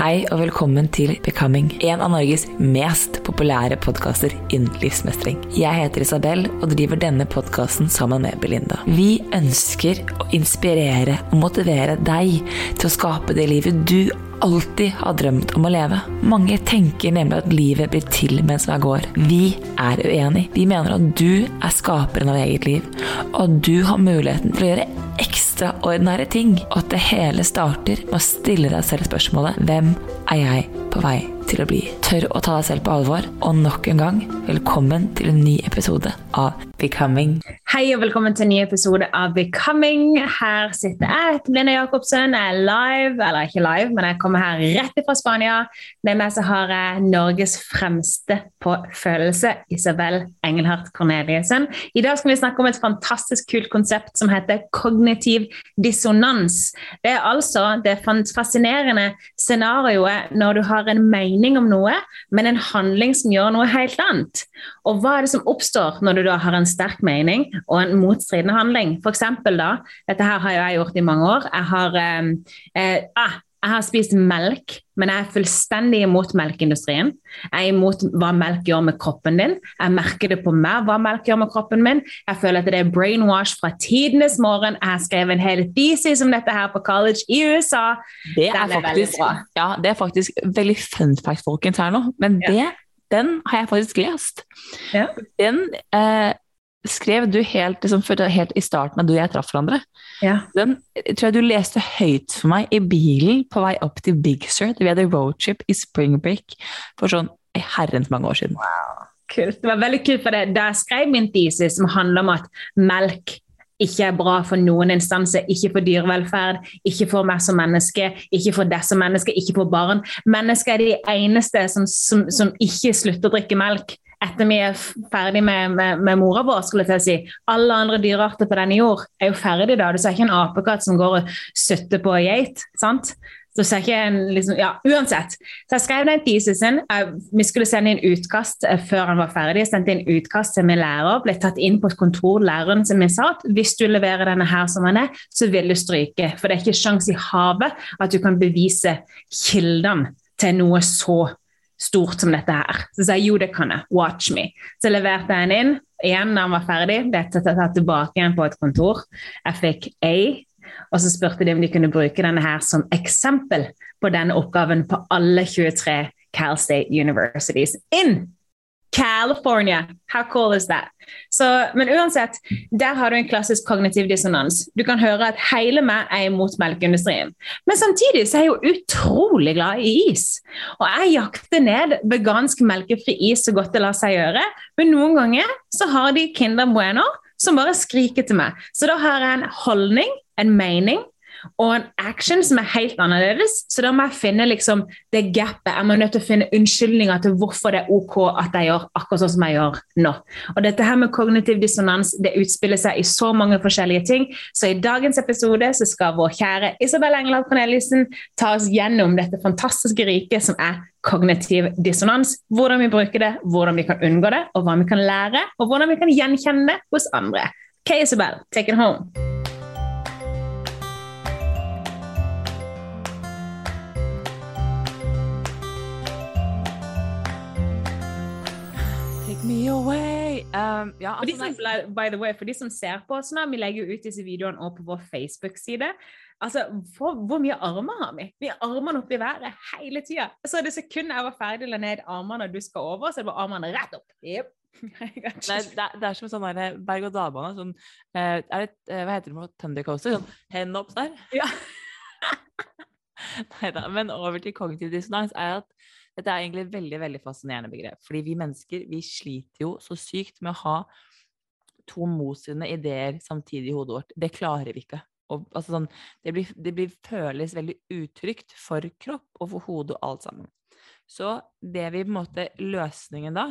Hei og velkommen til Becoming, en av Norges mest populære podkaster innen livsmestring. Jeg heter Isabel og driver denne podkasten sammen med Belinda. Vi ønsker å inspirere og motivere deg til å skape det livet du alltid har drømt om å leve. Mange tenker nemlig at livet blir til mens man går. Vi er uenig. Vi mener at du er skaperen av eget liv, og at du har muligheten til å gjøre ekstraordinære ting, og at det hele starter med å stille deg selv spørsmålet Hvem er jeg på vei til å bli? Tør å ta deg selv på alvor, og nok en gang, velkommen til en ny episode av Becoming. Hei og velkommen til en ny episode av Becoming. Her sitter jeg, Belinda Jacobsen. Jeg er live, eller ikke live, men jeg kommer her rett fra Spania. Med meg så har jeg Norges fremste på følelse, Isabel Engelhardt Corneliussen. I dag skal vi snakke om et fantastisk kult konsept som heter kognitiv dissonans. Det er altså det fascinerende scenarioet når du har en mening om noe, men en handling som gjør noe helt annet. Og hva er det som oppstår når du da har en sterk mening og en motstridende handling? For eksempel da, dette her har jeg gjort i mange år. Jeg har, eh, eh, ah, jeg har spist melk, men jeg er fullstendig imot melkeindustrien. Jeg er imot hva melk gjør med kroppen din. Jeg merker det på meg hva melk gjør med kroppen min. Jeg føler at det er brainwash fra tidenes morgen. Jeg har skrevet en hel thesis om dette her på college i USA. Det er, er faktisk, ja, det er faktisk veldig fun fact, folkens, her nå. Men det, den har jeg faktisk lest. Ja. Den eh, skrev du helt, liksom, helt, i starten av du og jeg traff hverandre. Ja. Den tror jeg du leste høyt for meg i bilen på vei opp til Big Sur. Vi hadde roadtrip i spring break for sånn herrens mange år siden. Wow. Kult. Det var veldig kult, for det. Da skrev min thesis som handler om at melk ikke er bra for noen instanser, ikke for dyrevelferd, ikke for meg som menneske, ikke for deg som menneske, ikke for barn. Mennesker er de eneste som, som, som ikke slutter å drikke melk etter vi er ferdig med, med, med mora vår, skulle jeg til å si. Alle andre dyrearter på denne jord er jo ferdig da. Du ser ikke en apekatt som går og sutter på geit. sant? Så ser ikke en, liksom, ja, Uansett. Så jeg skrev den thesisen. Vi skulle sende inn utkast eh, før han var ferdig. Jeg sendte inn utkast til min lærer. Ble tatt inn på et kontor. Læreren som min sa at hvis du leverer denne her som den er, så vil du stryke. For det er ikke sjans i havet at du kan bevise kildene til noe så stort som dette her. Så sa jeg jo, det kan jeg. Watch me. Så leverte jeg den inn. Igjen da han var ferdig, ble jeg tatt tilbake igjen på et kontor. Jeg fikk A. Og så spurte de om de kunne bruke denne her som eksempel på denne oppgaven på alle 23 Cal State Universities in California! How cool is that? Så, men uansett, der har du en klassisk kognitiv dissonans. Du kan høre at hele meg er imot melkeindustrien. Men samtidig så er jeg jo utrolig glad i is. Og jeg jakter ned vegansk melkefri is så godt det lar seg gjøre. Men noen ganger så har de Kinder Bueno som bare skriker til meg. Så da har jeg en holdning, en mening, og en action som er helt annerledes. Så da må jeg finne liksom det gapet. Jeg må nødt til å finne unnskyldninger til hvorfor det er ok at jeg gjør akkurat sånn som jeg gjør nå. Og dette her med kognitiv dissonans det utspiller seg i så mange forskjellige ting. Så i dagens episode så skal vår kjære Isabel Engeland Corneliussen ta oss gjennom dette fantastiske riket som er kognitiv dissonans. Hvordan vi bruker det, hvordan vi kan unngå det, og hva vi kan lære, og hvordan vi kan gjenkjenne det hos andre. Ok, Isabel, take it home. Away. Um, ja, altså, som, by the way, for de som ser på oss nå, vi legger jo ut disse videoene også på vår Facebook-side. Altså, for, Hvor mye armer har vi? Vi har armene oppe i været hele tida. Så det sekundet jeg var ferdig la ned armene og du skal over, så det var armene rett opp. Yep. nei, det, er, det er som sånn berg-og-dal-bane. Sånn, eh, er det, eh, hva heter det på Thunder Coaster? Sånn hendene opp der? Ja. Nei da. Men over til kognitiv dissonans er at dette er egentlig et veldig veldig fascinerende begrep. Fordi vi mennesker vi sliter jo så sykt med å ha to motstridende ideer samtidig i hodet vårt. Det klarer vi ikke. Og, altså sånn, det, blir, det blir føles veldig utrygt for kropp og for hode og alt sammen. Så det vi på en måte Løsningen da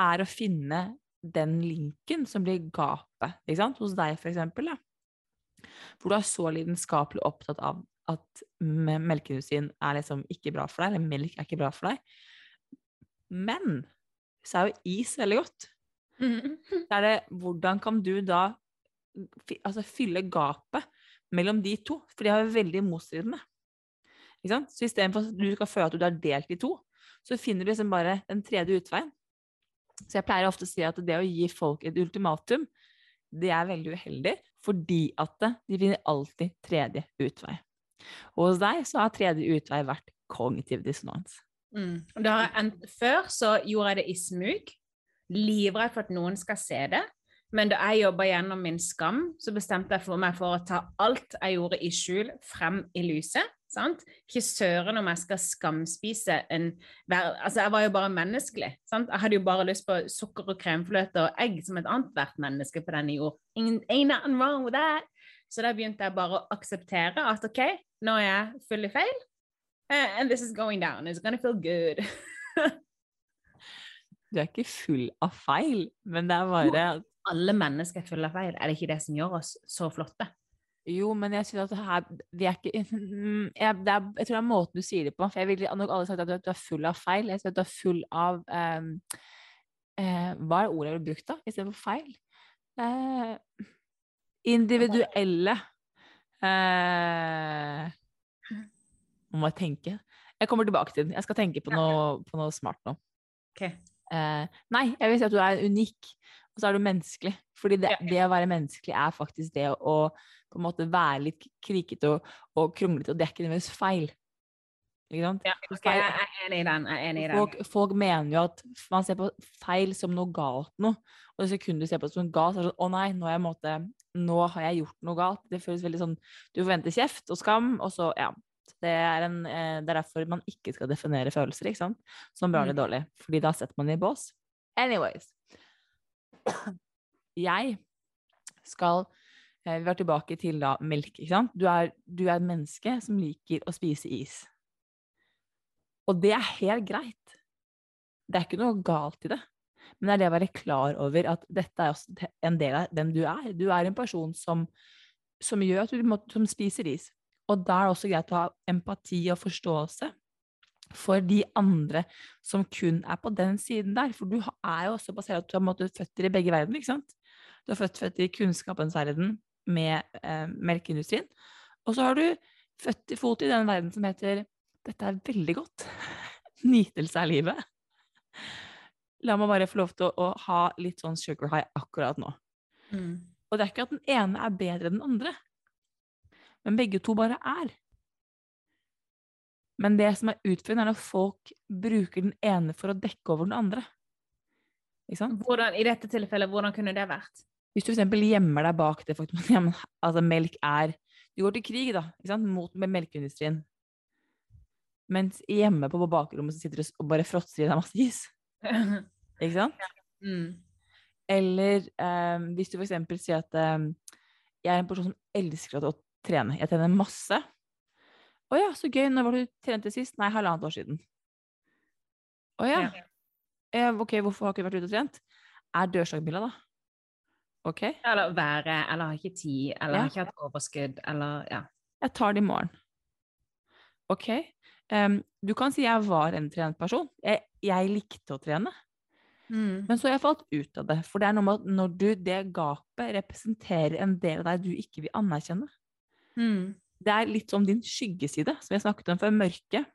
er å finne den linken som blir gapet, hos deg for eksempel. Hvor du er så lidenskapelig opptatt av at me- melkeindustrien er liksom ikke bra for deg, eller melk er ikke bra for deg. Men så er jo is veldig godt. Så er det hvordan kan du da altså, fylle gapet mellom de to? For de har jo veldig motstridende. Ikke sant? Så istedenfor at du skal føle at du er delt i to, så finner du liksom bare den tredje utveien. Så jeg pleier ofte å si at det å gi folk et ultimatum, det er veldig uheldig, fordi at de finner alltid tredje utvei. Og hos deg så har tredje utvei vært kognitiv dissonans. Mm. Før så gjorde jeg det i smug, livredd for at noen skal se det. Men da jeg jobba gjennom min skam, så bestemte jeg for meg for å ta alt jeg gjorde i skjul, frem i lyset. Sant? Ikke søren om jeg skal skamspise en Altså, jeg var jo bare menneskelig. Sant? Jeg hadde jo bare lyst på sukker og kremfløte og egg som et annet hvert menneske på denne jord. Ain't nothing wrong with that. Så da begynte jeg bare å akseptere at OK, nå er jeg full i feil. Uh, and this is going down. It's gonna feel good. Du er ikke full av feil, men det er bare jo, Alle mennesker er fulle av feil. Er det ikke det som gjør oss så flotte? Jo, men jeg synes at her Vi er ikke Mm, jeg, det er, jeg tror det er måten du sier det på. For jeg ville nok alle sagt at du, er full av feil. Jeg synes at du er full av um, uh, Hva er ordet jeg ville brukt, da, istedenfor feil? Eh, individuelle eh, må jeg tenke. Jeg kommer tilbake til den. Jeg skal tenke på noe, på noe smart nå. Okay. Eh, nei, jeg vil si at du er unik, og så er du menneskelig. Fordi det, det å være menneskelig er faktisk det å på en måte være litt krikete og, og kronglete, og det er ikke nødvendigvis feil. Ikke sant? Ja, okay, jeg er enig i den. Enig i den. Folk, folk mener jo at man ser på feil som noe galt noe. Og det sekundet du ser på det som galt, så er det sånn Å nei, nå, er jeg, måte, nå har jeg gjort noe galt. Det føles veldig sånn Du forventer kjeft og skam, og så Ja. Det er, en, eh, det er derfor man ikke skal definere følelser, ikke sant? Som bra eller Mm. dårlig. Fordi da setter man det i bås. Anyways. Jeg skal eh, Vi var tilbake til da melk, ikke sant? Du er, du er et menneske som liker å spise is. Og det er helt greit. Det er ikke noe galt i det. Men det er det å være klar over at dette er også en del av hvem du er. Du er en person som, som gjør at du som spiser is. Og da er det også greit å ha empati og forståelse for de andre som kun er på den siden der. For du er jo også basert på at du måttet føtter i begge verdener, ikke sant? Du har født, født i kunnskapens verden med eh, melkeindustrien. Og så har du født i fot i den verden som heter dette er veldig godt. Nytelse er livet. La meg bare få lov til å, å ha litt sånn sugar high akkurat nå. Mm. Og det er ikke at den ene er bedre enn den andre, men begge to bare er. Men det som er utfordrende, er når folk bruker den ene for å dekke over den andre. Ikke sant? Hvordan, I dette tilfellet, hvordan kunne det vært? Hvis du f.eks. gjemmer deg bak det faktum at altså, melk er Du går til krig da, ikke sant? mot med melkeindustrien. Mens hjemme på bakrommet så sitter du og bare fråtser i deg masse is. Ikke sant? mm. Eller eh, hvis du f.eks. sier at eh, jeg er en person som elsker å trene. Jeg trener masse. Å ja, så gøy. Når var du trente sist? Nei, halvannet år siden. Å ja. Eh, ok, hvorfor har du ikke vært ute og trent? Er dørstokkmila, da? Ok, Eller være, eller har ikke tid, eller Ja. har ikke hatt overskudd, eller ja. jeg tar det i morgen. Ok. Em, du kan si jeg var en trent person. Jeg, jeg likte å trene. Mm. Men så har jeg falt ut av det. For det er noe med at når du, det gapet representerer en del av deg du ikke vil anerkjenne. Mm. Det er litt som din skyggeside, som jeg snakket om før, mørket.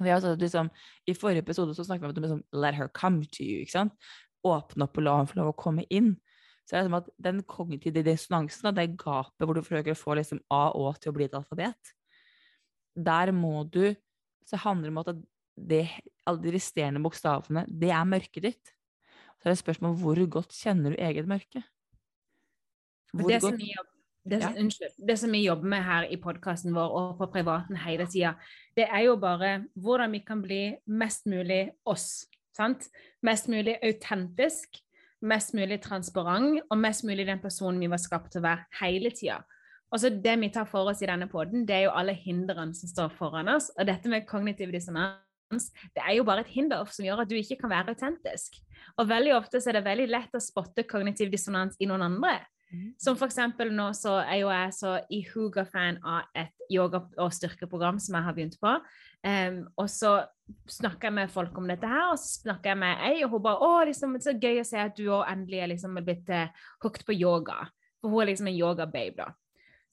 Og jeg at liksom, I forrige episode så snakket vi om at du liksom, let her come to you. ikke sant? Åpne opp og la henne få lov å komme inn. Så det er som at den kognitive dissonansen, det gapet hvor du forsøker å få liksom A og Å til å bli et alfabet, der må du Så handler det om at det, alle de resterende bokstavene, det er mørket ditt. Så er det et spørsmål om hvor godt kjenner du eget mørke? Hvor Det som, godt- det, Ja. unnskyld, det som vi jobber med her i podkasten vår og på privaten hele tida, det er jo bare hvordan vi kan bli mest mulig oss. Sant? Mest mulig autentisk, mest mulig transparent og mest mulig den personen vi var skapt til å være hele tida. Og så Det vi tar for oss i denne poden, det er jo alle hindrene som står foran oss. Og dette med kognitiv dissonans, det er jo bare et hinder som gjør at du ikke kan være autentisk. Og veldig ofte så er det veldig lett å spotte kognitiv dissonans i noen andre. Som for eksempel nå så er jo jeg så ihuga-fan av et yoga- og styrkeprogram som jeg har begynt på. Um, og så snakker jeg med folk om dette her, og så snakker jeg med ei, og hun bare 'Å, liksom, så gøy å se at du òg endelig er liksom blitt eh, hooked på yoga'. For hun er liksom en yoga-babe, da.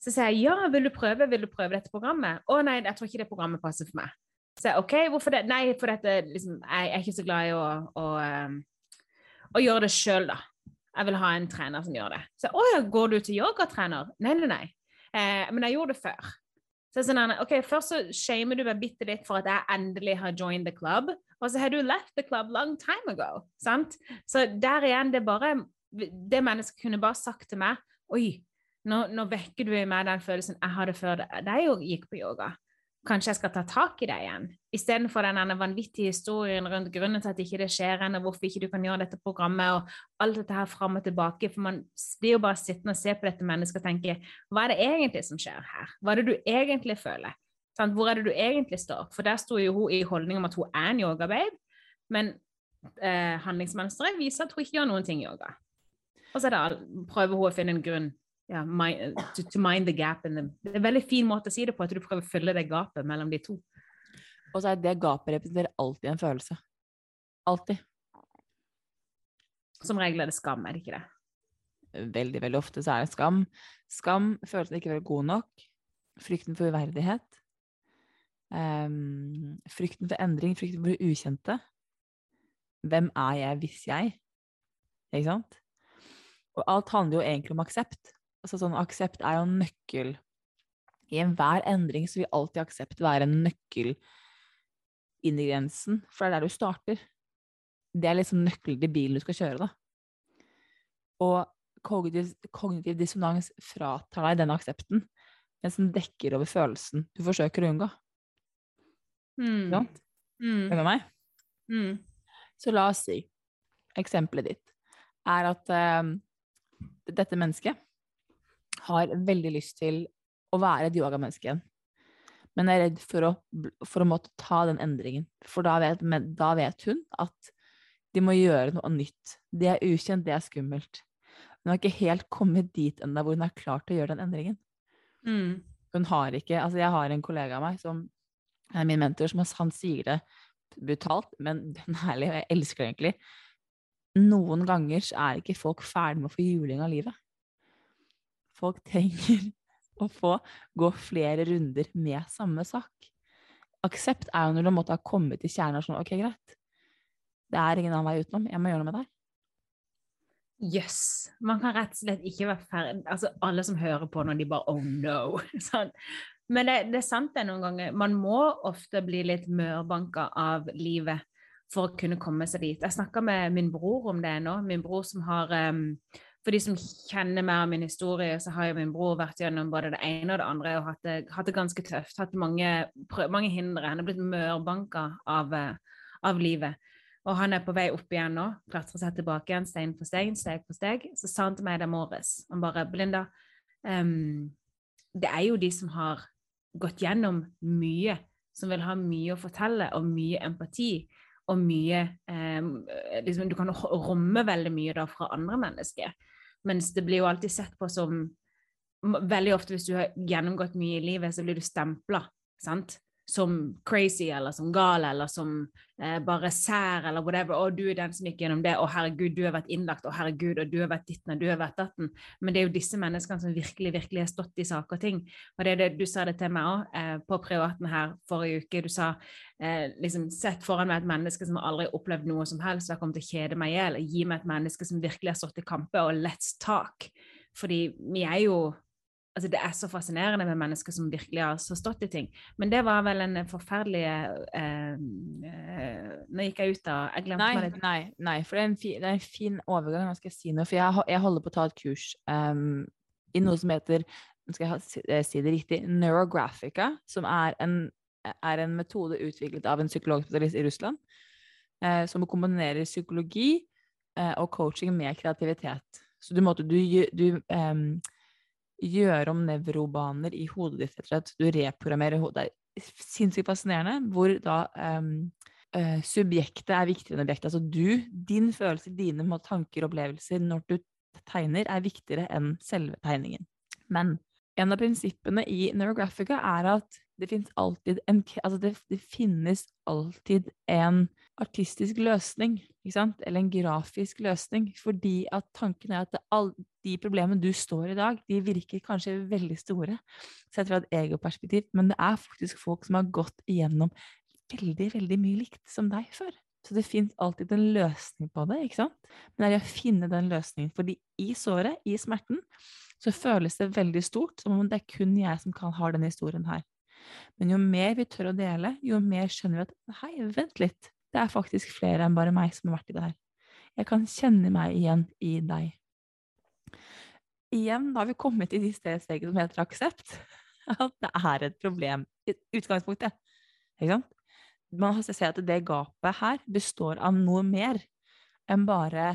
Så sier jeg 'Ja, vil du prøve? Vil du prøve dette programmet?' 'Å nei, jeg tror ikke det programmet passer for meg'. Så jeg, OK, hvorfor det? Nei, for dette liksom Jeg er ikke så glad i å, å, å gjøre det sjøl, da. Jeg vil ha en trener som gjør det. Så å ja, går du til yogatrener? Nei, nei, nei. Eh, men jeg gjorde det før. Så jeg sånn, ok, Først så shamer du meg bitte litt for at jeg endelig har joined the club, og så har du left the club long time ago. sant? Så der igjen, det er bare Det mennesket kunne bare sagt til meg Oi, nå, nå vekker du i meg den følelsen jeg hadde før jo gikk på yoga. Kanskje jeg skal ta tak i det igjen? Istedenfor den vanvittige historien rundt grunnen til at ikke det skjer ennå, hvorfor ikke du kan gjøre dette programmet, og alt dette her fram og tilbake. For man blir jo bare sittende og se på dette mennesket og tenke hva er det egentlig som skjer her? Hva er det du egentlig føler? Sånn, Hvor er det du egentlig står? For der sto jo hun i holdning om at hun er en yogababe, men eh, handlingsmønsteret viser at hun ikke gjør noen ting i yoga. Og så all, prøver hun å finne en grunn ja, my, to, to mind the gap in them. Det er en veldig fin måte å si det på, at du prøver å fylle det gapet mellom de to. Og så er det gapet representerer alltid en følelse. Alltid. Som regel er det skam, er det ikke det? Veldig, veldig ofte så er det skam. Skam, følelsen ikke å være god nok, frykten for uverdighet, um, frykten for endring, frykten for det ukjente. Hvem er jeg hvis jeg? Ikke sant? Og alt handler jo egentlig om aksept. Altså sånn aksept er jo en nøkkel. I enhver endring så vil alltid aksept være en nøkkel inn i grensen, for det er der du starter. Det er liksom nøkkelen til bilen du skal kjøre, da. Og kognitiv, kognitiv dissonans fratar deg denne aksepten, mens den dekker over følelsen du forsøker å unngå. Mm. Ikke sant? Mm. Er du med meg? Mm. Så la oss si, eksempelet ditt er at uh, dette mennesket har veldig lyst til å være et yogamenneske igjen, men er redd for å, for å måtte ta den endringen. For da vet, da vet hun at de må gjøre noe nytt. Det er ukjent, det er skummelt. Hun har ikke helt kommet dit ennå hvor hun er klar til å gjøre den endringen. Mm. Hun har ikke Altså, jeg har en kollega av meg som er min mentor, som han sier det brutalt, men ærlig, og jeg elsker det egentlig. Noen ganger er ikke folk ferdig med å få juling av livet. Folk trenger å få gå flere runder med samme sak. Aksept er jo når du måtte ha kommet til kjernen og sånn, ok, greit. Det er ingen annen vei utenom, jeg må gjøre noe med her. Jøss. Yes. Man kan rett og slett ikke være ferdig Altså, alle som hører på når de bare Oh no! Sånn. Men det, det, er sant det noen ganger. Man må ofte bli litt mørbanka av livet for å kunne komme seg dit. Jeg snakka med min bror om det nå. Min bror som har um, For de som kjenner mer av min historie, så har jo min bror vært gjennom både det ene og det andre og hatt det, hatt det ganske tøft. Hatt mange, mange hindre. Han er blitt mørbanka av, av livet. Og han er på vei opp igjen nå, klatrer seg tilbake igjen, stein for stein, steg for steg. Så sa han til meg det morges, han bare 'Belinda, um, det er jo de som har gått gjennom mye, som vil ha mye å fortelle, og mye empati, og mye eh, liksom, Du kan romme veldig mye da fra andre mennesker. Mens det blir jo alltid sett på som Veldig ofte hvis du har gjennomgått mye i livet, så blir du stempla. Sant? Som crazy eller som gal eller som eh, bare sær eller whatever. 'Å, du er den som gikk gjennom det. Å, herregud, du har vært innlagt. Å, herregud, og du har vært ditten og du har vært datten.' Men det er jo disse menneskene som virkelig virkelig har stått i saker og ting. Og det er det du sa det til meg òg eh, på privaten her forrige uke. Du sa eh, liksom Sett foran meg et menneske som aldri har opplevd noe som helst, og har kommet til å kjede meg i hjel. Gi meg et menneske som virkelig har stått i kamper, og let's talk. Fordi vi er jo altså Det er så fascinerende med mennesker som virkelig har så stått i ting. Men det var vel en forferdelig eh, eh, Nå gikk jeg ut av Jeg glemte nei, meg litt. Nei, nei, for det er, en fin, det er en fin overgang. Nå skal jeg si noe, for jeg, jeg holder på å ta et kurs um, i noe som heter nå skal jeg eh, si det riktig, neurographica, som er en, er en metode utviklet av en psykologspesialist i Russland, eh, som kombinerer psykologi eh, og coaching med kreativitet. Så du, måtte, du, du um, gjøre om nevrobaner i hodet ditt, og slett. Du reprogrammerer hodet. Det er sinnssykt fascinerende hvor da um, subjektet er viktigere enn objektet. Altså du, din følelse, dine tanker og opplevelser når du tegner, er viktigere enn selve tegningen. Men en av prinsippene i Neurographica er at det finnes alltid en Altså det, det finnes alltid en artistisk løsning? Eller en grafisk løsning. Fordi at tanken er at alle de problemene du står i dag, de virker kanskje veldig store sett fra et egoperspektiv, men det er faktisk folk som har gått igjennom veldig, veldig mye likt som deg før. Så det fins alltid en løsning på det, ikke sant? Men det er å finne den løsningen. Fordi i såret, i smerten, så føles det veldig stort, som om det er kun jeg som kan ha denne historien her. Men jo mer vi tør å dele, jo mer skjønner vi at hei, vent litt, det er faktisk flere enn bare meg som har vært i det her. Jeg kan kjenne meg igjen i deg. Igjen, har vi kommet til de steget som heter aksept. At det er et problem i utgangspunktet. Ikke sant? Man ser at det gapet her består av noe mer enn bare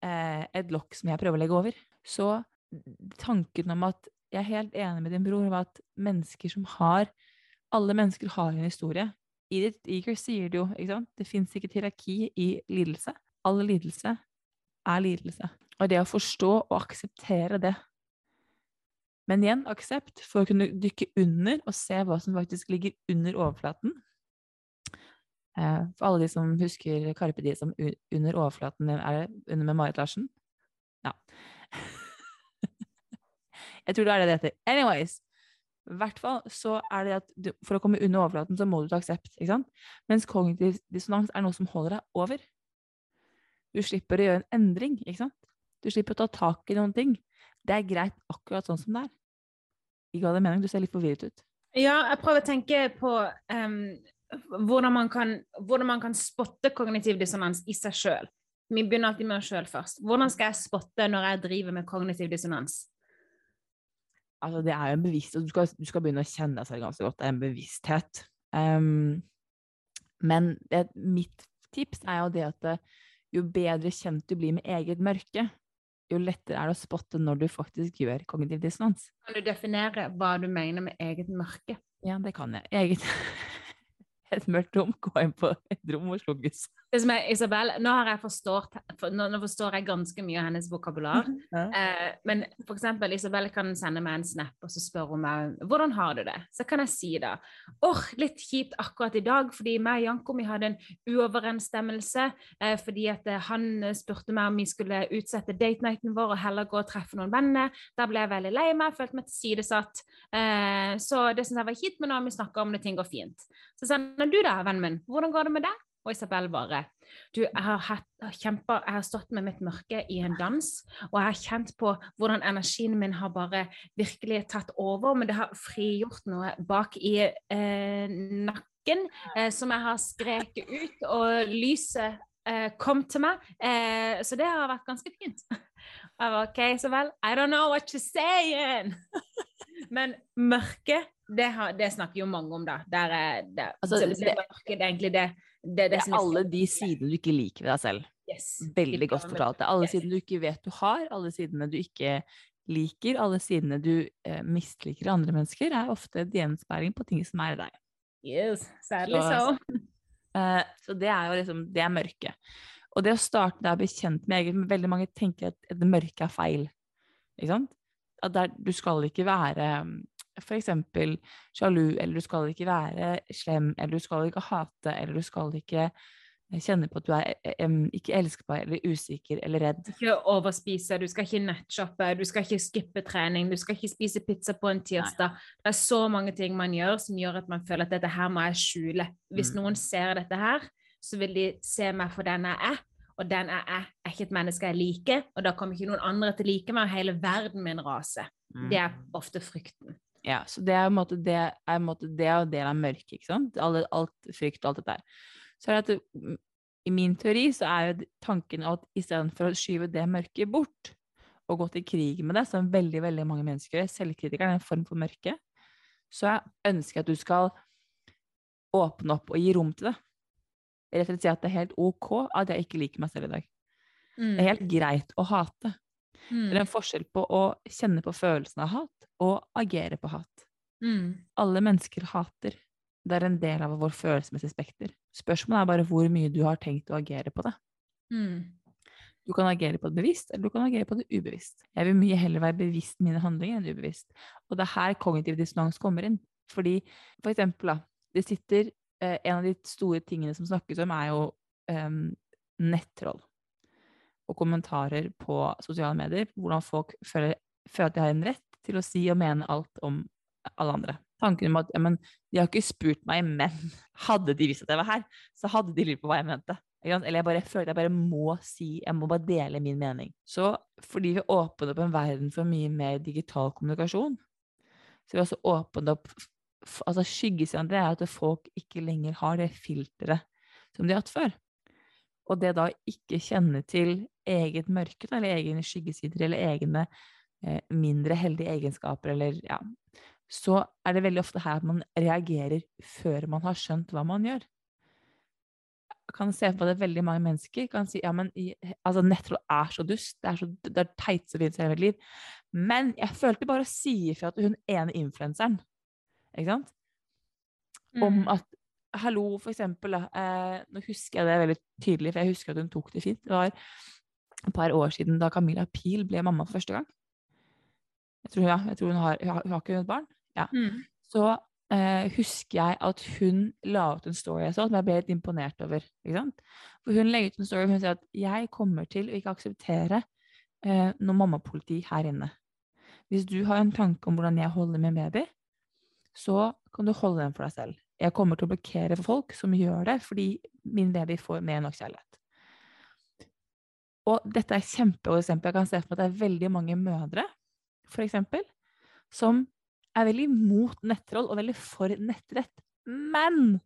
eh, et lokk som jeg prøver å legge over. Så tanken om at jeg er helt enig med din bror om at mennesker som har Alle mennesker har en historie. Edith Eager sier det jo, ikke sant? Det fins ikke hierarki i lidelse. All lidelse er lidelse. Og det å forstå og akseptere det Men igjen, aksept for å kunne dykke under og se hva som faktisk ligger under overflaten. Eh, for alle de som husker Karpe Diem som under overflaten, er under med Marit Larsen? Ja. Jeg tror det er det det heter. Anyways. I hvert fall så er det at du, for å komme under overflaten, så må du ta aksept. ikke sant? Mens kognitiv dissonans er noe som holder deg over. Du slipper å gjøre en endring, ikke sant? Du slipper å ta tak i noen ting. Det er greit akkurat sånn som det er. Ikke hadde mening, du ser litt forvirret ut. Ja, jeg prøver å tenke på um, hvordan, man kan, hvordan, man kan, spotte kognitiv dissonans i seg sjøl. Vi begynner alltid med oss sjøl først. Hvordan skal jeg spotte når jeg driver med kognitiv dissonans? Altså, det er jo en bevissthet. Du skal, du skal begynne å kjenne deg selv ganske godt. Det er en bevissthet. Um, men det, mitt tips er jo det at eh, jo bedre kjent du blir med eget mørke, jo lettere er det å spotte når du faktisk gjør kognitiv dissonans. Kan du definere hva du mener med eget mørke? Ja, det kan jeg. Eget et mørkt rom, gå inn på et rom og slukkes. Det som er, Isabel, nå, har jeg forstått, for, nå, nå forstår jeg ganske mye av hennes vokabular. Ja. Eh, men for eksempel, Isabel kan sende meg en snap og så spør hun meg hvordan har du det. Så kan jeg si da åh, litt kjipt akkurat i dag, fordi meg og Janko vi hadde en uoverensstemmelse. Eh, fordi at eh, han spurte meg om vi skulle utsette date-nighten vår og heller gå og treffe noen venner. Da ble jeg veldig lei meg, følte meg tilsidesatt. Eh, så det syns jeg var kjipt, men nå har vi snakka om det, ting går fint. Så sender du da, vennen min, hvordan går det med deg? Og Isabel bare Du, jeg har, hatt, kjempet, jeg har stått med mitt mørke i en dans, og jeg har kjent på hvordan energien min har bare virkelig tatt over, men det har frigjort noe bak i eh, nakken eh, som jeg har skreket ut, og lyset eh, kom til meg. Eh, så det har vært ganske fint. Jeg var OK, Isabel, I don't know what you're saying. Men mørke, det, har, det, snakker jo mange om, da. Der er, det, altså, det, det, mørke, det er egentlig det det, det, er alle de sidene du ikke liker ved deg selv. Yes. Veldig godt fortalt. Alle sidene du ikke vet du har, alle sidene du ikke liker alle sidene du eh, misliker andre mennesker, er ofte en gjenspeiling på ting som er i deg. Yes, særlig Så- Så, uh, så det er jo liksom, det er mørke. Og det å starte der å bli kjent med eget, veldig mange tenker at det mørke er feil. Ikke sant? At der, du skal ikke være f.eks. for eksempel sjalu, eller du skal ikke være slem, eller du skal ikke hate, eller du skal ikke kjenne på at du er um, ikke elskbar, eller usikker, eller redd. Ikke overspise, du skal ikke nettshoppe, du skal ikke skippe trening, du skal ikke spise pizza på en tirsdag. Det er så mange ting man gjør som gjør at man føler at dette her må jeg skjule. Hvis Mm. noen ser dette her, så vil de se meg for den jeg er, og den jeg er, er ikke et menneske jeg liker, og da kommer ikke noen andre til å like meg, og hele verden min rase. Det er ofte frykten. Ja, så det er, en måte, det er, det er del av mørket, ikke sant? Alt, alt frykt og alt dette der. Så er det at mm, i min teori så er jo tanken at istedenfor å skyve det mørket bort, og gå til krig med det, som veldig, veldig mange mennesker gjør, selvkritikeren er en form for mørke, så jeg ønsker at du skal åpne opp og gi rom til det. Rett og slett si at det er helt ok at jeg ikke liker meg selv i dag. Det er helt greit å hate. Mm. Det er en forskjell på å kjenne på følelsen av hat og agere på hat. Mm. Alle mennesker hater. Det er en del av vår følelsesmessige spekter. Spørsmålet er bare hvor mye du har tenkt å agere på det. Mm. Du kan agere på det bevisst, eller du kan agere på det ubevisst. Jeg vil mye heller være bevisst mine handlinger enn ubevisst. Og det er her kognitiv dissonans kommer inn. Fordi, for eksempel, da, det sitter eh, En av de store tingene som snakkes om, er jo eh, nettroll. Og kommentarer på sosiale medier. Hvordan folk føler, føler at de har en rett til å si og mene alt om alle andre. Tanken om at ja, men, de har ikke spurt meg, men hadde de visst at jeg var her, så hadde de lurt på hva jeg mente. Eller jeg bare føler at jeg bare må si, jeg må bare dele min mening. Så fordi vi åpner opp en verden for mye mer digital kommunikasjon, så vi også åpnet opp altså Skyggesiden det er at folk ikke lenger har det filteret som de har hatt før. Og det da ikke kjenne til eget mørke, eller egne skyggesider, eller egne eh, mindre heldige egenskaper, eller ja, så er det veldig ofte her at man reagerer før man har skjønt hva man gjør. Jeg kan se på det veldig mange mennesker kan si ja, men altså, nettroll er så dust, det er så det er teit som finnes i hele mitt liv. Men jeg følte bare å si ifra til hun ene influenseren, ikke sant? Om Mm. at Hallo, for eksempel, da. Eh, nå husker jeg det veldig tydelig, for jeg husker at hun tok det fint. Det var et par år siden da Camilla Pil ble mamma for første gang. Jeg tror, ja, jeg tror hun, har, hun har, hun har ikke et barn. Ja. Mm. Så eh, husker jeg at hun la ut en story jeg så, som jeg ble litt imponert over. For hun legger ut en story hun sier at jeg kommer til å ikke akseptere eh, noe mammapoliti her inne. Hvis du har en tanke om hvordan jeg holder med baby, så kan du holde den for deg selv. Jeg kommer til å blokkere for folk som gjør det, fordi min baby får mer nok kjærlighet. Og dette er et kjempegodt eksempel. Jeg kan se for meg at det er veldig mange mødre, for eksempel, som er veldig mot nettroll og veldig for nettrett. Men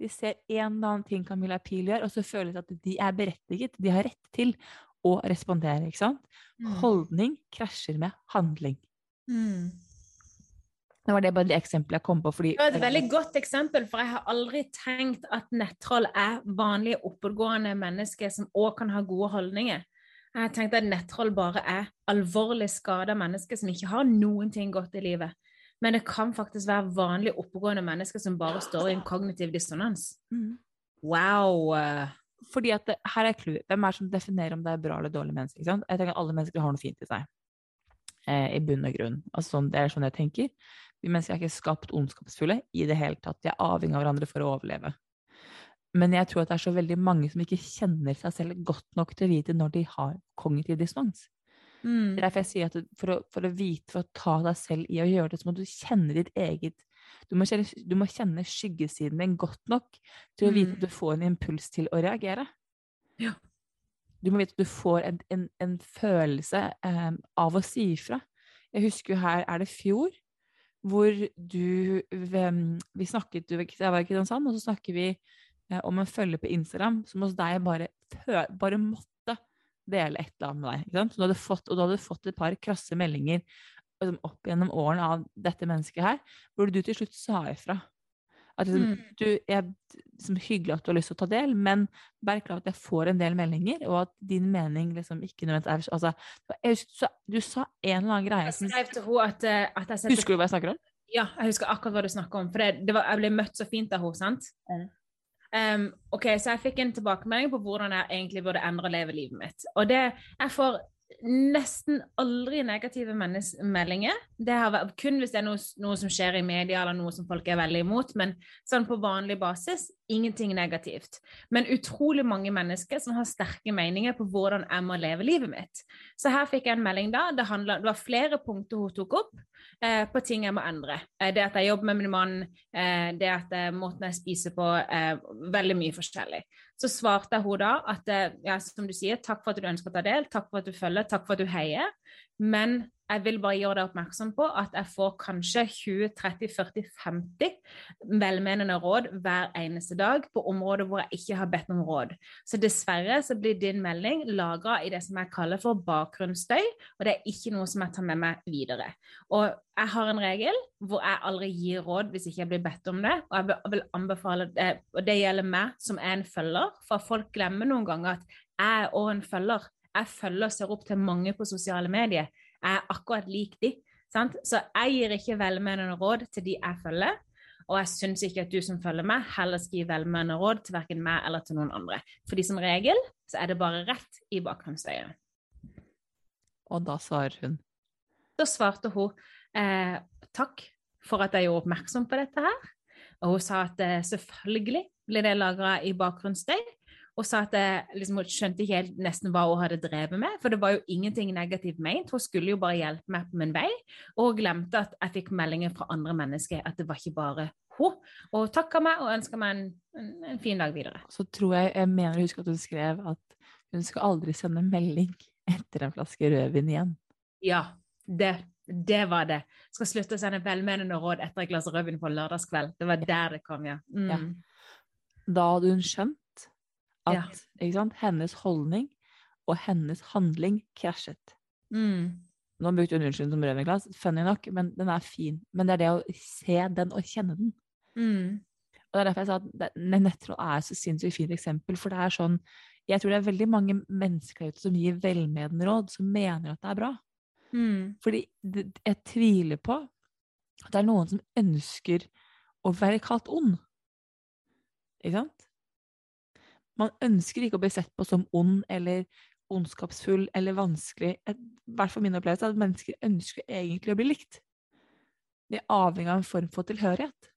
de ser en eller annen ting Camilla Pil gjør, og så føler de at de er berettiget. De har rett til å respondere, ikke sant? Mm. Holdning krasjer med handling. Mm. Det var det bare det eksempelet jeg kom på, fordi Det var et veldig godt eksempel, for jeg har aldri tenkt at nettroll er vanlige, oppegående mennesker som òg kan ha gode holdninger. Jeg har tenkt at nettroll bare er alvorlig skada mennesker som ikke har noen ting godt i livet. Men det kan faktisk være vanlige, oppegående mennesker som bare står i en kognitiv dissonans. Mhm. Wow! Fordi at det, her er clouet. Hvem er det som definerer om det er bra eller dårlig menneske? Jeg tenker at Alle mennesker har noe fint i seg. Eh, I bunn og grunn. Altså, det er sånn jeg tenker. Vi mennesker er ikke skapt ondskapsfulle i det hele tatt. Vi er avhengig av hverandre for å overleve. Men jeg tror at det er så veldig mange som ikke kjenner seg selv godt nok til å vite når de har kognitiv dissonans. Mm. Det er derfor jeg sier at for å, for å vite, for å ta deg selv i å gjøre det, så må du kjenne ditt eget Du må kjenne, du må kjenne skyggesiden din godt nok til å vite Mm. at du får en impuls til å reagere. Ja. Du må vite at du får en, en, en følelse um, av å si ifra. Jeg husker jo her er det fjor, hvor du Vi snakket Jeg var i Kristiansand, og så snakker vi eh, om en følge på Instagram som hos deg bare, bare måtte dele et eller annet med deg. Ikke sant? Så du hadde fått, og du hadde fått et par krasse meldinger liksom, opp gjennom årene av dette mennesket her, hvor du til slutt sa ifra. At liksom, Mm. du, jeg, liksom, hyggelig at du har lyst til å ta del, men vær klar at jeg får en del meldinger, og at din mening liksom ikke nødvendigvis er altså, jeg husker, du sa- Du sa en eller annen greie Jeg skrev til henne at, eh, at jeg setter Husker du hva jeg snakker om? Ja, jeg husker akkurat hva du snakker om. For det, det var, jeg ble møtt så fint av henne, sant? Um, ok, Så jeg fikk en tilbakemelding på hvordan jeg egentlig burde endre å leve livet mitt. Og det, jeg får nesten aldri negative meldinger. Det har vært, kun hvis det er noe, noe som skjer i media, eller noe som folk er veldig imot. Men sånn på vanlig basis, ingenting negativt. Men utrolig mange mennesker som har sterke meninger på hvordan jeg må leve livet mitt. Så her fikk jeg en melding da. Det, handlet, det var flere punkter hun tok opp eh, på ting jeg må endre. Eh, det at jeg jobber med min mann, eh, det at eh, måten jeg spiser på, eh, veldig mye forskjellig. Så svarte hun da at eh, ja, som du sier, takk for at du ønsker å ta del, takk for at du følger, takk for at du heier, men jeg vil bare gjøre deg oppmerksom på at jeg får kanskje 20-30-40-50 velmenende råd hver eneste dag på områder hvor jeg ikke har bedt om råd. Så dessverre så blir din melding lagra i det som jeg kaller for bakgrunnsstøy, og det er ikke noe som jeg tar med meg videre. Og jeg har en regel hvor jeg aldri gir råd hvis ikke jeg blir bedt om det, og jeg vil- anbefale det, og det gjelder meg som er en følger, for folk glemmer noen ganger at jeg er òg en følger. Jeg følger og ser opp til mange på sosiale medier. Jeg er akkurat lik de. Sant? Så jeg gir ikke velmenende råd til de jeg følger. Og jeg syns ikke at du som følger meg, heller skal gi velmenende råd til verken meg eller til noen andre. Fordi som regel så er det bare rett i bakgrunnsøyet. Og da svarer hun Da svarte hun eh, takk for at jeg gjorde oppmerksom på dette her. Og hun sa at eh, selvfølgelig blir det lagra i bakgrunnsstøy. Og sa at jeg liksom, skjønte ikke helt nesten hva hun hadde drevet med, for det var jo ingenting negativt ment. Hun skulle jo bare hjelpe meg på min vei, og glemte at jeg fikk meldinger fra andre mennesker at det var ikke bare hun. Og hun takka meg og ønska meg en, en, en fin dag videre. Så tror jeg, jeg mener å huske at hun skrev at hun skal aldri sende melding etter en flaske rødvin igjen. Ja, det, det var det. Skal slutte å sende velmenende råd etter et glass rødvin på lørdagskveld. Det var der det kom, ja. Mm. Ja. Da hadde hun skjønt at Ja. hennes holdning og hennes handling krasjet. Mm. Nå brukte hun unnskyldning som rødvinglass, funny nok, men den er fin. Men det er det å se den og kjenne den. Mm. Og det er derfor jeg sa at nettroll er et så sinnssykt fint eksempel, for det er sånn Jeg tror det er veldig mange mennesker ute som gir velmenende råd, som mener at det er bra. Mm. Fordi jeg tviler på at det er noen som ønsker å være kalt ond. Ikke sant? Man ønsker ikke å bli sett på som ond eller ondskapsfull eller vanskelig. I hvert fall min opplevelse er at mennesker ønsker egentlig å bli likt. De er avhengig av en form for tilhørighet.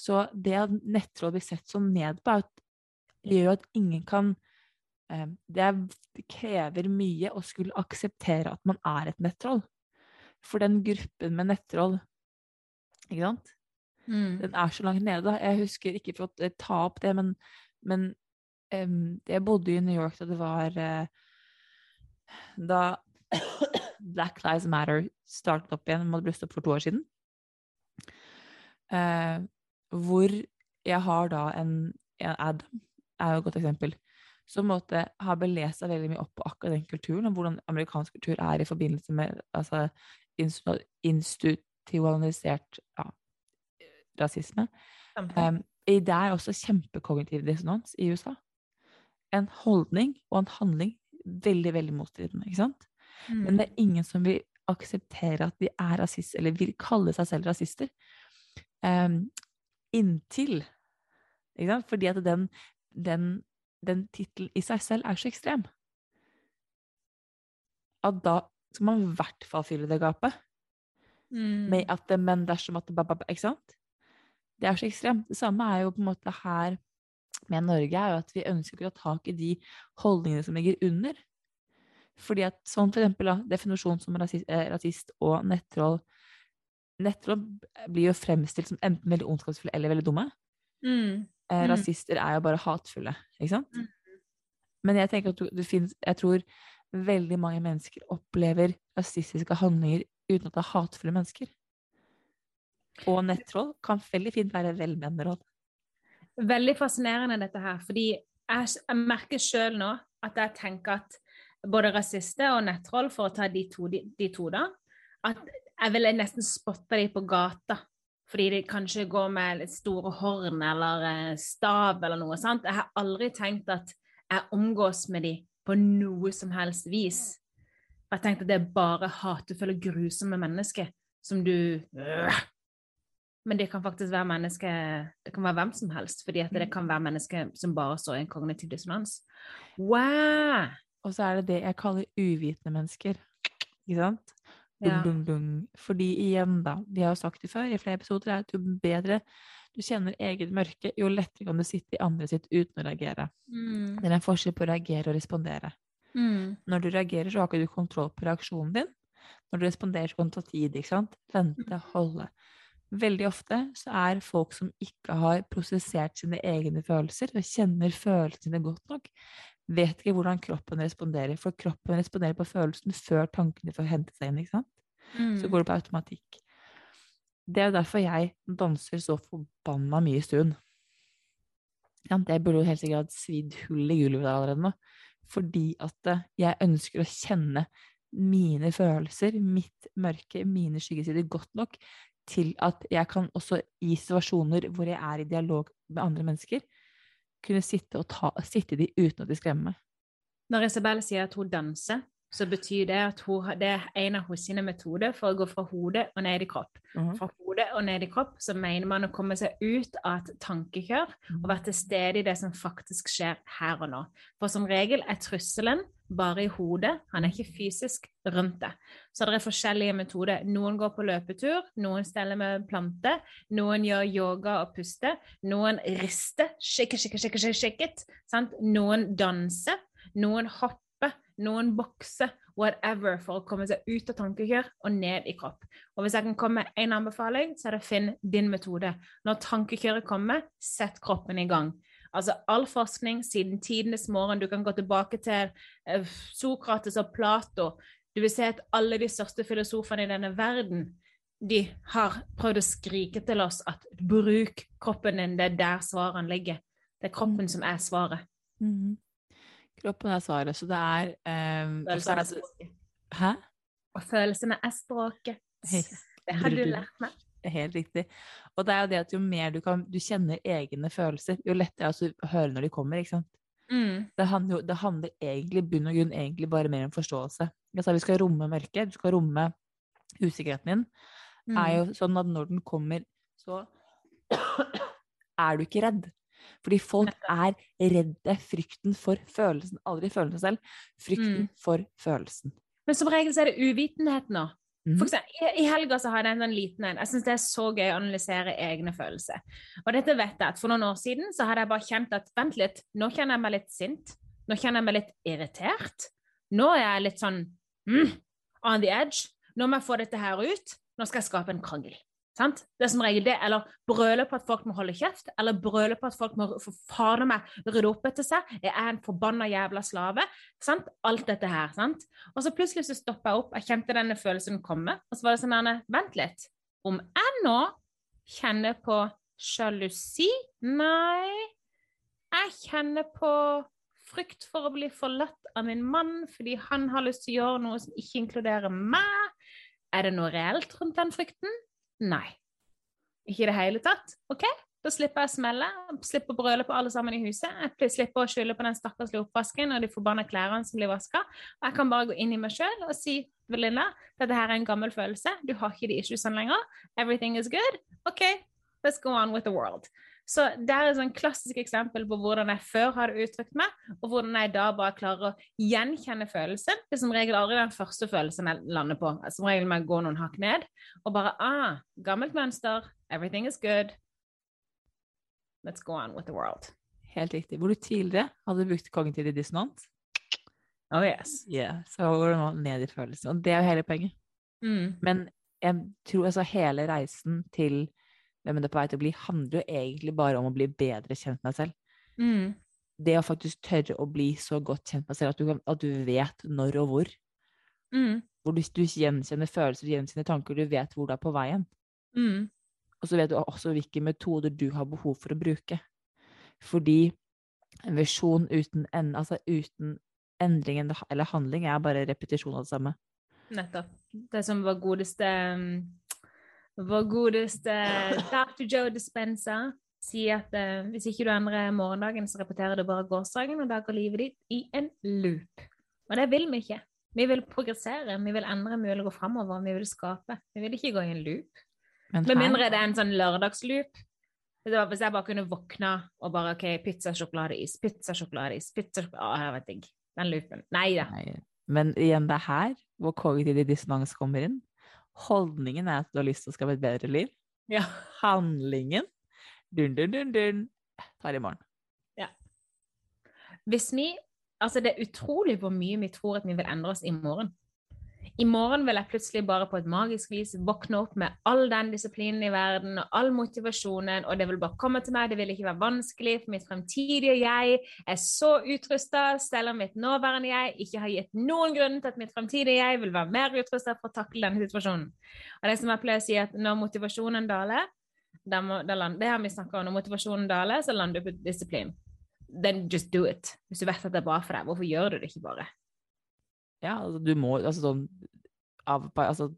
Så det at nettroll blir sett som ned på, gjør at ingen kan eh, det krever mye å skulle akseptere at man er et nettroll. For den gruppen med nettroll, ikke sant? Mm. Den er så langt nede. da. Jeg husker ikke for å ta opp det, men, men um, jeg bodde i New York da det var uh, Da Black Lives Matter startet opp igjen, måtte blusse opp for to år siden. Uh, hvor jeg har da en, en ad, er jo et godt eksempel, som måtte ha belest seg veldig mye opp på akkurat den kulturen, og hvordan amerikansk kultur er i forbindelse med altså, institutionalisert ja, rasisme. Um, det er også kjempekognitiv dissonans i USA. En holdning og en handling veldig, veldig motstridende, ikke sant? Mm. Men det er ingen som vil akseptere at de er rasister, eller vil kalle seg selv rasister. Um, inntil ikke sant? Fordi at den, den, den tittelen i seg selv er så ekstrem. At da skal man i hvert fall fylle det gapet. Mm. Med at det, men dersom at det Ikke sant? Det er så ekstremt. Det samme er jo på en måte her med Norge, er jo at vi ønsker ikke å ta tak i de holdningene som ligger under. Fordi at sånn for eksempel da, definisjon som rasist, eh, rasist og nettroll Nettroll blir jo fremstilt som enten veldig ondskapsfulle eller veldig dumme. Mm. Eh, Mm. Rasister er jo bare hatefulle, ikke sant? Mm. Men jeg tenker at det finnes, jeg tror veldig mange mennesker opplever rasistiske handlinger uten at det er hatefulle mennesker. Og nettroll kan veldig fint være velmenende råd. Veldig fascinerende dette her, fordi jeg, jeg merker sjøl nå at jeg tenker at både rasister og nettroll, for å ta de to, de, de to da, at jeg ville nesten spotte dem på gata fordi de kanskje går med store horn eller eh, stav eller noe. sånt. Jeg har aldri tenkt at jeg omgås med de på noe som helst vis. Jeg tenkte at det er bare hatefulle, grusomme mennesker som du øh. Men det kan faktisk være menneske, Det kan være hvem som helst, fordi det kan være mennesker som bare står i en kognitiv dissonans. Wow! Og så er det det jeg kaller uvitende mennesker. Ikke sant? Ja. dung, dung. Fordi igjen, da, vi har jo sagt det før i flere episoder, er at jo bedre du kjenner eget mørke, jo lettere kan du sitte i andre sitt uten å reagere. Mm. Det er en forskjell på å reagere og respondere. Mm. Når du reagerer, så har ikke du kontroll på reaksjonen din. Når du responderer, så kan det ta tid, ikke sant? Vente, holde. Veldig ofte så er folk som ikke har prosessert sine egne følelser, og kjenner følelsene sine godt nok, vet ikke hvordan kroppen responderer, for kroppen responderer på følelsen før tankene får hente seg inn, ikke sant? Mm. Så går det på automatikk. Det er derfor jeg danser så forbanna mye i stuen. Ja, det burde jo helt sikkert svidd hull i gulvet allerede nå. Fordi at eh, jeg ønsker å kjenne mine følelser, mitt mørke, mine skyggesider godt nok til at jeg kan også i situasjoner hvor jeg er i dialog med andre mennesker, kunne sitte, og ta, sitte i de uten at de skremmer meg. Når Isabel sier at hun danser, så betyr det at hun, det er en av hennes sine metoder for å gå fra hodet og ned i kropp. Mhm. Fra hodet og ned i kropp så mener man å komme seg ut av et tankekjør og være til stede i det som faktisk skjer her og nå. For som regel er trusselen bare i hodet, han er ikke fysisk rundt det. Så det er forskjellige metoder. Noen går på løpetur, noen steller med planter, noen gjør yoga og puster, noen rister, shake, shake, shake it, sant? noen danser, noen hopper, noen bokser, whatever, for å komme seg ut av tankekjør og ned i kropp. Og hvis jeg kan komme med én anbefaling, så er det finn din metode. Når tankekjøret kommer, sett kroppen i gang. Altså all forskning siden tidenes morgen, du kan gå tilbake til eh, Sokrates og Plato, du vil se at alle de største filosofene i denne verden, de har prøvd å skrike til oss at bruk kroppen din, det er der svarene ligger. Det er kroppen som er svaret. Mhm. Kroppen er svaret, så det er um, Følelsene er språket. Hæ? Og følelsene er språket. Hei. Det har du lært meg. Helt riktig. Og det er jo det at jo mer du kan Du kjenner egne følelser, jo lettere er det altså å høre når de kommer, ikke sant. Mm. Det handler, jo- det handler egentlig bunn og grunn egentlig bare mer om forståelse. Jeg sa vi skal romme mørket, du skal romme usikkerheten din. Mm. er jo sånn at når den kommer, så er du ikke redd. Fordi folk er redde. Frykten for følelsen. Aldri følelsen selv. Frykten Mm. for følelsen. Men som regel så er det uvitenhet nå. For eksempel, i, I helga så hadde jeg en sånn liten en. Jeg syns det er så gøy å analysere egne følelser. Og dette vet jeg at for noen år siden så hadde jeg bare kjent at vent litt, nå kjenner jeg meg litt sint. Nå kjenner jeg meg litt irritert. Nå er jeg litt sånn mm, on the edge. Nå må jeg få dette her ut. Nå skal jeg skape en krangel. Sant? Det er som regel det. Eller brøle på at folk må holde kjeft. Eller brøle på at folk må for faen meg rydde opp etter seg. Jeg er en forbanna jævla slave. Sant? Alt dette her. sant? Og så plutselig så stoppa jeg opp. Jeg kjente denne følelsen komme. Og så var det sånn Anne, Vent litt. Om jeg nå kjenner på sjalusi Nei. Jeg kjenner på frykt for å bli forlatt av min mann fordi han har lyst til å gjøre noe som ikke inkluderer meg. Er det noe reelt rundt den frykten? Nei. Ikke i det hele tatt. OK, da slipper jeg å smelle, slipper å brøle på alle sammen i huset. Jeg slipper å skylde på den stakkars oppvasken og de forbanna klærne som blir vaska. Jeg kan bare gå inn i meg sjøl og si Linda, dette her er en gammel følelse. Du har ikke de issuesene lenger. Everything is good. OK, let's go on with the world. Så det er et sånn klassisk eksempel på hvordan jeg før hadde uttrykt meg, og hvordan jeg da bare klarer å gjenkjenne følelsen. Det er som regel aldri den første følelsen jeg lander på. Som regel må jeg gå noen hakk ned og bare ah, gammelt mønster. Everything is good. Let's go on with the world. Helt riktig. Hvor du tidligere hadde brukt kognitiv dissonant. Oh yes. yeah, så går du nå ned i følelsen. Og det er jo hele poenget. Mm. Men jeg tror altså hele reisen til hvem det er på vei til å bli, handler jo egentlig bare om å bli bedre kjent med deg selv. Mm. Det å faktisk tørre å bli så godt kjent med deg selv at du, kan, at du vet når og hvor. Mm. Hvor du, du gjenkjenner følelser, du gjenkjenner tanker, du vet hvor du er på veien. Mm. Og så vet du også hvilke metoder du har behov for å bruke. Fordi en visjon uten, en, altså uten endring eller handling er bare repetisjon av det samme. Nettopp. Det som var godeste um, Vår godeste Dr. Joe Dispenza sier at uh, hvis ikke du endrer morgendagen, så repeterer du bare gårsdagen, og da går livet ditt i en loop. Og det vil vi ikke. Vi vil progressere, vi vil endre, vi vil gå framover, vi vil skape. Vi vil ikke gå i en loop. Men Med mindre det er en sånn lørdagsloop. Hvis jeg bare kunne våkne og bare OK, pizza, sjokoladeis, pizza, sjokoladeis, pizza, Å, jeg vet ikke. Den loopen. Nei da. Men igjen, det er her hvor kognitiv dissonans kommer inn. Holdningen er at du har lyst til å skape et bedre liv. Ja. Handlingen dun, dun, dun, dun, tar i morgen. Ja. Hvis vi Altså, det er utrolig hvor mye vi tror at vi vil endre oss i morgen. I morgen vil jeg plutselig bare på et magisk vis våkne opp med all den disiplinen i verden og all motivasjonen, og det vil bare komme til meg, det vil ikke være vanskelig, for mitt fremtidige jeg er så utrusta, selv om mitt nåværende jeg ikke har gitt noen grunn til at mitt fremtidige jeg vil være mer utrusta for å takle denne situasjonen. Og det som jeg pleier å si, at når motivasjonen daler, da må, da land, det har vi snakka om, når motivasjonen daler, så lander du på disiplin. Then just do it. Hvis du vet at det er bra for deg, hvorfor gjør du det ikke bare? Ja, altså, du må altså sånn av, altså,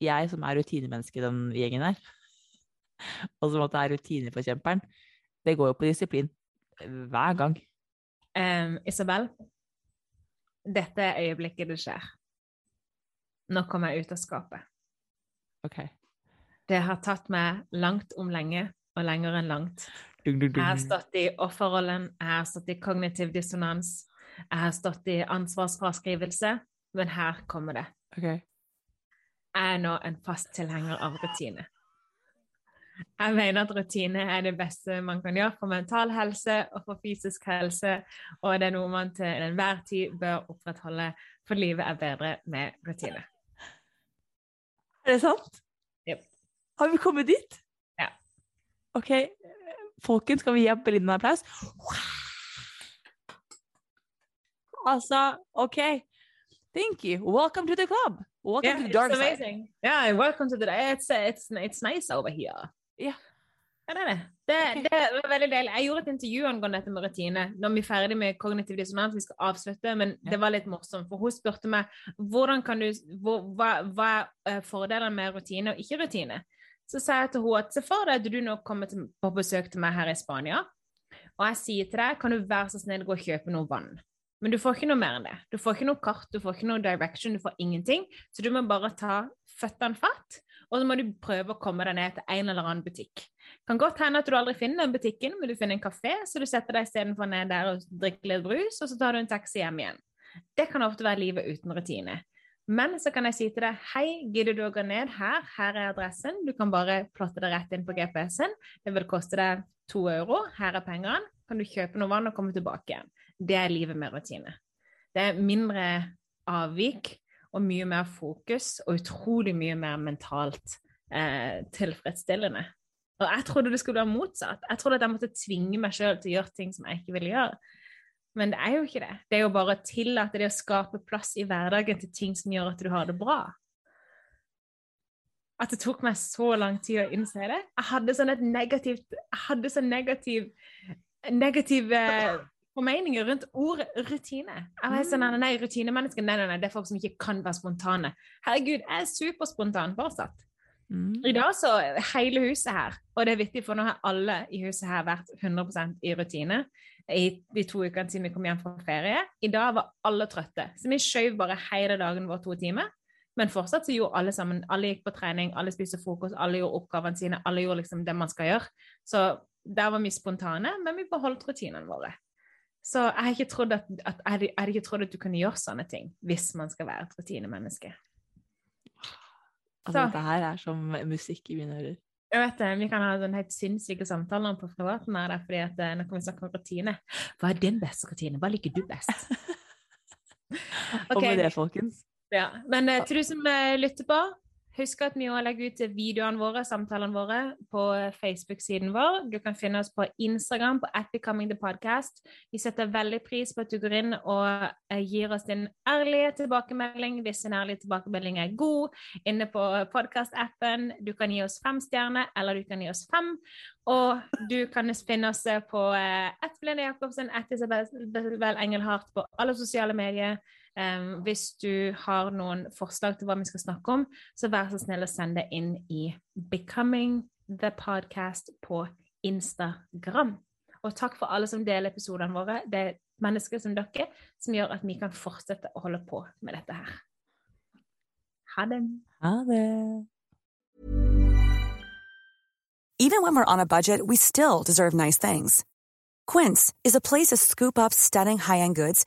Jeg som er rutinemenneske i den gjengen her, og som er rutineforkjemperen, det går jo på disiplin hver gang. Um, Isabel, dette er øyeblikket det skjer. Nå kommer jeg ut av skapet. Ok. Det har tatt meg langt om lenge, og lenger enn langt. Dun, dun, dun. Jeg har stått i offerrollen, jeg har stått i kognitiv dissonans, jeg har stått i ansvarsfraskrivelse, men her kommer det. Okay. Jeg er nå en fast tilhenger av rutine. Jeg mener at rutine er det beste man kan gjøre for mental helse og for fysisk helse, og det er noe man til enhver tid bør opprettholde, for livet er bedre med rutine. Er det sant? Yep. Har vi kommet dit? Ja. Ok, folkens, skal vi gi Belinda en applaus? Altså, ok. Thank you. Welcome to the club. Welcome Yeah, to the it's dark side. Yeah, welcome to the It's, it's, it's nice over here. Ja. Ja, det er det. Det, det var veldig deilig. Jeg gjorde et intervju angående dette med rutine. Når vi er ferdig med kognitiv dissonans, vi skal avslutte, men det var litt morsomt, for hun spurte meg hvordan kan du, hvor, hva, hva er fordelene med rutine og ikke rutine. Så sa jeg til henne at se for deg at du nå kommer til, på besøk til meg her i Spania, og jeg sier til deg kan du være så snill gå og kjøpe noe vann. Men du får ikke noe mer enn det. Du får ikke noe kart, du får ikke noe direction, du får ingenting. Så du må bare ta føttene fatt, og så må du prøve å komme deg ned til en eller annen butikk. Kan godt hende at du aldri finner den butikken, men du finner en kafé, så du setter deg istedenfor ned der og drikker litt brus, og så tar du en taxi hjem igjen. Det kan ofte være livet uten rutine. Men så kan jeg si til deg hei, gidder du å gå ned her? Her er adressen. Du kan bare plotte det rett inn på GPS-en. Det vil koste deg to euro. Her er pengene. Kan du kjøpe noe vann og komme tilbake igjen. Det er livet med rutine. Det er mindre avvik og mye mer fokus og utrolig mye mer mentalt eh, tilfredsstillende. Og jeg trodde det skulle være motsatt. Jeg trodde at jeg måtte tvinge meg sjøl til å gjøre ting som jeg ikke ville gjøre. Men det er jo ikke det. Det er jo bare å tillate det å skape plass i hverdagen til ting som gjør at du har det bra. At det tok meg så lang tid å innse det. Jeg hadde sånn et negativt Jeg hadde sånn negativ negative formeninger rundt ordet rutine. Jeg var sånn, nei, rutinemennesker, nei, nei, nei, det er folk som ikke kan være spontane. Herregud, jeg er superspontan fortsatt. Mm. I dag så hele huset her, og det er viktig, for nå har alle i huset her vært 100 i rutine i de to ukene siden vi kom hjem fra ferie. I dag var alle trøtte, så vi skjøv bare hele dagen vår to timer. Men fortsatt så gjorde alle sammen, alle gikk på trening, alle spiste frokost, alle gjorde oppgavene sine, alle gjorde liksom det man skal gjøre. Så der var vi spontane, men vi beholdt rutinene våre. Så jeg har ikke trodd at, at, jeg hadde- ikke trodd at du kunne gjøre sånne ting hvis man skal være et rutinemenneske. Altså, Så. dette her er som musikk i mine ører. Jeg vet det, Vi kan ha sånn helt sinnssyke samtaler på privaten. her, der, fordi at eh, Nå kan vi snakke om rutine. Hva er din beste rutine? Hva liker du best? Og med det, folkens, ja. Men eh, til du som eh, lytter på, husk at vi også legger ut videoene våre, samtalene våre, på eh, Facebook-siden vår. Du kan finne oss på Instagram på at Becoming the Podcast. Vi setter veldig pris på at du går inn og eh, gir oss din ærlige tilbakemelding hvis en ærlig tilbakemelding er god, inne på podkast-appen. Du kan gi oss fem stjerner, eller du kan gi oss fem. Og du kan finne oss på ett Blinde Belinda Jacobsen, ett Isabel Engelhardt på alle sosiale medier. Um, hvis du har noen forslag til hva vi skal snakke om, så vær så snill å sende det inn i Becoming the Podcast på Instagram. Og takk for alle som deler episodene våre. Det er mennesker som dere som gjør at vi kan fortsette å holde på med dette her. Ha det. Ha det. Even when we're on a budget, we still deserve nice things. Quince is a place to scoop up stunning high-end goods